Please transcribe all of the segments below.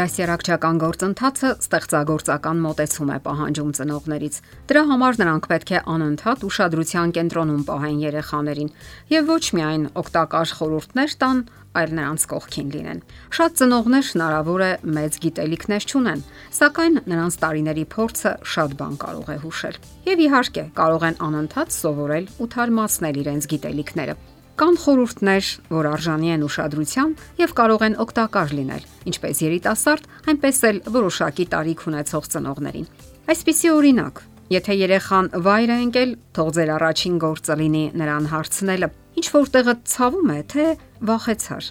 Դասյարակչական գործընթացը ստեղծագործական մոտեցում է պահանջում ծնողներից։ Դրա համար նրանք պետք է անընդհատ ուշադրության կենտրոնում պահեն երեխաներին եւ ոչ միայն օգտակար խորհուրդներ տան, այլ նրանց կողքին լինեն։ Շատ ծնողներ հնարավոր է մեծ գիտելիքներ չունեն, սակայն նրանց տարիների փորձը շատ բան կարող է հուշել։ Եվ իհարկե, կարող են անընդհատ սովորել ու թարմացնել իրենց գիտելիքները։ Կան խորհուրդներ, որ արժանի են ուշադրության եւ կարող են օգտակար լինել, ինչպես երիտասարդ, այնպես էլ որոշակի տարիք ունեցող ծնողներին։ Այսպիսի օրինակ, եթե երեխան վայր է ընկել, թող ձեր առաջին գործը լինի նրան հարցնելը. Ինչ որտեղը ցավում է, թե վախեցար։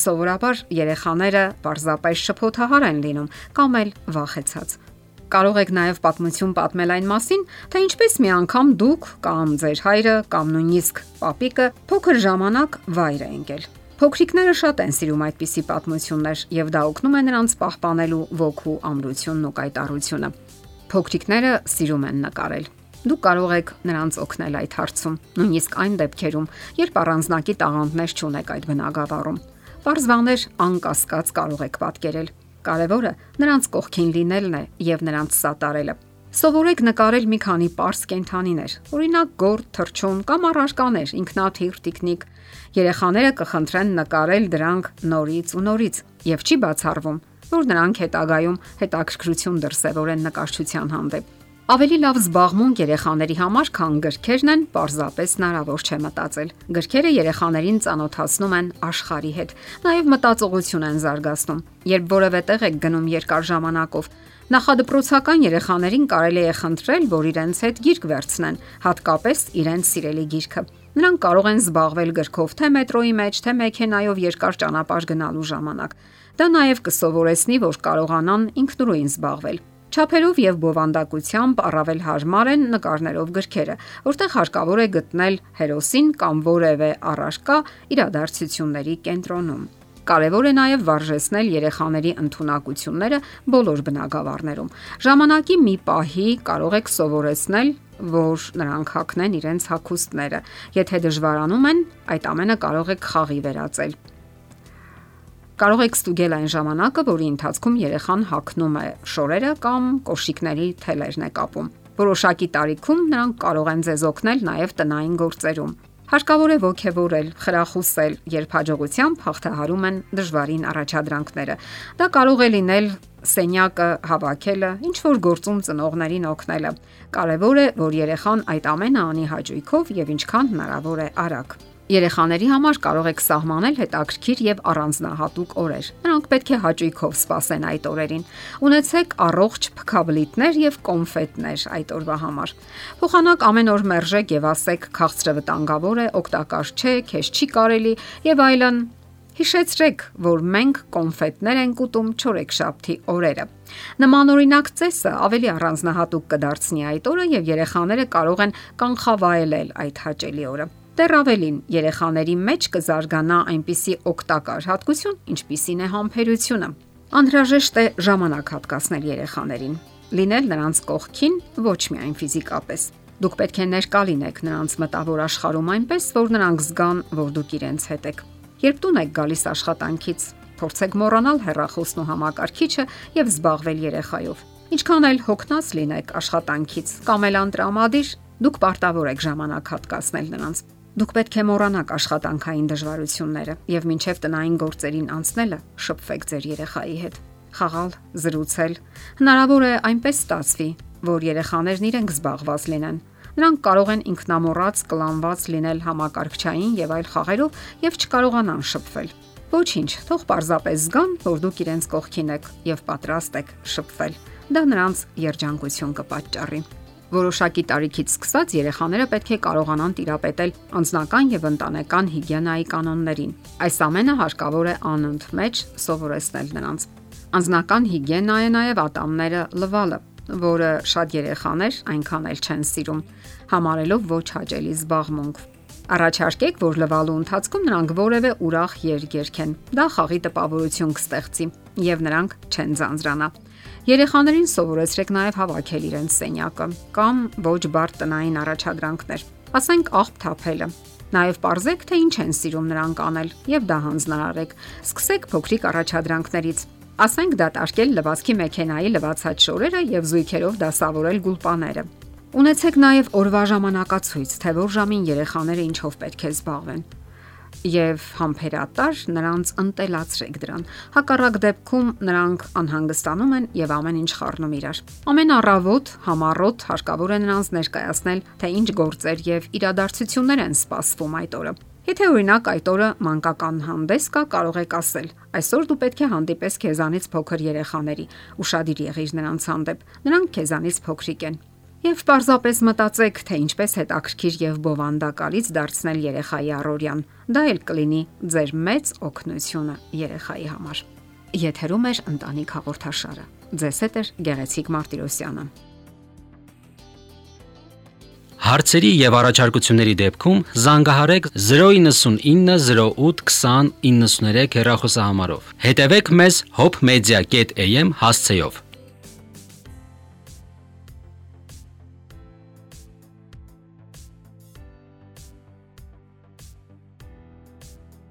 Սովորաբար երեխաները պարզապես շփոթահար են լինում կամ էլ վախեցած։ Կարող եք նաև պատմություն պատմել այն մասին, թե ինչպես մի անգամ դուք կամ ձեր հայրը կամ նույնիսկ պապիկը փոքր ժամանակ վայր է ընկել։ Փոքրիկները շատ են սիրում այդպիսի պատմություններ եւ դա օգնում է նրանց պահպանելու ոգու ամրությունն ու կայտառությունը։ Փոքրիկները սիրում են նկարել։ Դուք կարող եք նրանց օգնել այդ հարցում, նույնիսկ այն դեպքերում, երբ առանձնակի տաղանդներ չունեք այդ բնակավարում։ Պարզվաներ անկասկած կարող եք պատկերել Կարևորը նրանց կողքին լինելն է եւ նրանց սատարելը։ Սովորեք նկարել մի քանի པարս կենթանիներ, օրինակ գորգ, թռչուն կամ առարկաներ, ինքնաթիռ, տիկնիկ։ Երեխաները կխնդրեն նկարել դրանք նորից ու նորից եւ չի բացառվում, որ նրանք հետագայում հետաքրքրություն դրսեւորեն նկարչության հանդեպ։ Ավելի լավ զբաղմունք երեխաների համար, քան գրքերն են, պարզապես հնարավոր չէ մտածել։ Գրքերը երեխաներին ծանոթացնում են աշխարհի հետ, նաև մտածողություն են զարգացնում։ Երբ որևէ տեղ եք գնում երկար ժամանակով, նախադպրոցական երեխաներին կարելի է խնդրել, որ իրենց հետ գիրք վերցնեն, հատկապես իրենց սիրելի գիրքը։ Նրանք կարող են զբաղվել գրքով թե մետրոյի մեջ, թե մեքենայով երկար ճանապարհ գնալու ժամանակ։ Դա նաև կսովորեցնի, որ կարողանան ինքնուրույն զբաղվել։ Չափերով եւ բովանդակությամբ առավել հարմար են նկարներով գրքերը, որտեղ հարկավոր է գտնել հերոսին կամ որևէ առարկա իրադարձությունների կենտրոնում։ Կարևոր է նաև վարժեցնել երեխաների ընտունակությունները բոլոր բնակավարներում։ Ժամանակի մի պահի կարող եք սովորեցնել, որ նրանք հագնեն իրենց հագուստները։ Եթե դժվարանում են, այդ ամենը կարող եք խաղի վերածել Կարող եք ստուգել այն ժամանակը, որի ընթացքում երեխան հագնում է շորերը կամ կոշիկների թելերն է կապում։ Որոշակի տարիքում նրանք կարող են ձեզ օգնել նաև տնային գործերում։ Հարկավոր է ողջևորել, խրախուսել, երբ հաջողությամբ հաղթահարում են դժվարին առաջադրանքները։ Դա կարող է լինել սենյակը հավաքելը, ինչ որ գործում ծնողներին օգնելը։ Կարևոր է, որ երեխան այդ ամենը անի հաճույքով եւ ինչքան հնարավոր է արագ։ Երեխաների համար կարող եք սահմանել հետաքրքիր եւ առանձնահատուկ օրեր։ Նրանք պետք է հաճույքով սպասեն այդ օրերին։ Ունեցեք առողջ փքաբլիթներ եւ կոնֆետներ այդ օրվա համար։ Փոխանակ ամեն օր մերժեք եւ ասեք քաղցրը վտանգավոր է, օգտակար չէ, քեզ չի կարելի եւ այլն։ Հիշեցրեք, որ մենք կոնֆետներ ենք ուտում չորեքշաբթի օրերը։ Նման օրինակ ծեսը ավելի առանձնահատուկ կդարձնի այդ օրը եւ երեխաները կարող են կանխավայելել այդ հաճելի օրը։ Դեռ ավելին, երեխաների մեջ կզարգանա այնպիսի օգտակար հատկություն, ինչպիսին է համբերությունը։ Անհրաժեշտ է ժամանակ հատկացնել երեխաներին, լինել նրանց կողքին ոչ միայն ֆիզիկապես։ Դուք պետք է ներկա լինեք նրանց մտավոր աշխարհում այնպես, որ նրանք զգան, որ դուք իրենց հետ եք։ Երբ տուն եք գալիս աշխատանքից, փորձեք մոռանալ հեռախոսն ու համակարգիչը եւ զբաղվել երեխայով։ Ինչքան էլ հոգնած լինեք աշխատանքից կամ էլ անտրամադիր, դուք պարտավոր եք ժամանակ հատկացնել նրանց։ Դուք պետք է մոռանաք աշխատանքային դժվարությունները եւ մինչեւ տնային գործերին անցնելը շփվեք ձեր երեխայի հետ։ Խաղալ, զրուցել։ Հնարավոր է այնպես ստացվի, որ երեխաներն իրենք զբաղված լինեն։ Նրանք կարող են ինքնամոռաց, կլանված լինել համակարգչային եւ այլ խաղերով եւ չկարողանան շփվել։ Ոչինչ, թող parzapes զգան, որ դուք իրենց կողքին եք եւ պատրաստ եք շփվել։ Դա նրանց երջանկություն կպատճառի։ Որոշակի տարիքից սկսած երեխաները պետք է կարողանան տիրապետել անձնական եւ ընտանեկան հիգիենայի կանոններին։ Այս ամենը հարկավոր է անընդմեջ սովորեցնել նրանց։ Անձնական հիգիենա է նաեւ ատամները լվալը, որը շատ երեխաներ այնքան էլ չեն սիրում, համարելով ոչ հաճելի զբաղմունք։ Առաջարկեք, որ լվալու ընթացքում նրանք որևէ ուրախ երգ երգեն։ Դա խաղի տպավորություն կստեղծի եւ նրանք չեն ձանձրանա։ Երեխաներին սովորեցրեք նաև հավաքել իրենց սենյակը կամ ոչ բարդ տնային առաջադրանքներ։ Ասենք աղբ թափելը։ Նաև parzեք, թե ինչ են սիրում նրանք անել եւ դա հանձնարարեք։ Սկսեք փոքրիկ առաջադրանքներից։ Ասենք դատարկել լվացքի մեքենայի լվացած շորերը եւ զույգերով դասավորել գուլպաները։ Ունեցեք նաև օրվա ժամանակացույց, թե որ ժամին երեխաները ինչով պետք է զբաղվեն եւ համբերատար նրանց ընտելացրեք դրան։ Հակառակ դեպքում նրանք անհանգստանում են եւ ամեն ինչ խառնում իրար։ Ամենառավոտ, համառոտ հարկավոր է նրանց ներկայացնել, թե ինչ գործեր եւ իրադարձություններ են սպասվում այդ օրը։ Եթե օրինակ այդ օրը մանկական հանդես կա, կարող եք ասել. այսօր դու պետք է հանդիպես քեզանից փոքր երեխաների, ուրախadir եղիր նրանց հանդեպ։ Նրանք քեզանից փոքրիկ են։ Եվ պարզապես մտածեք, թե ինչպես հետաքրքիր եւ բովանդակալից դարձնել երեխայի առօրյան։ Դա էլ կլինի ձեր մեծ օգնությունը երեխայի համար։ Եթերում է ընտանիք հաղորդաշարը։ Ձեզ հետ է Գեղեցիկ Մարտիրոսյանը։ Հարցերի եւ առաջարկությունների դեպքում զանգահարեք 099 08 20 93 հեռախոսահամարով։ Հետևեք մեզ hopmedia.am հասցեով։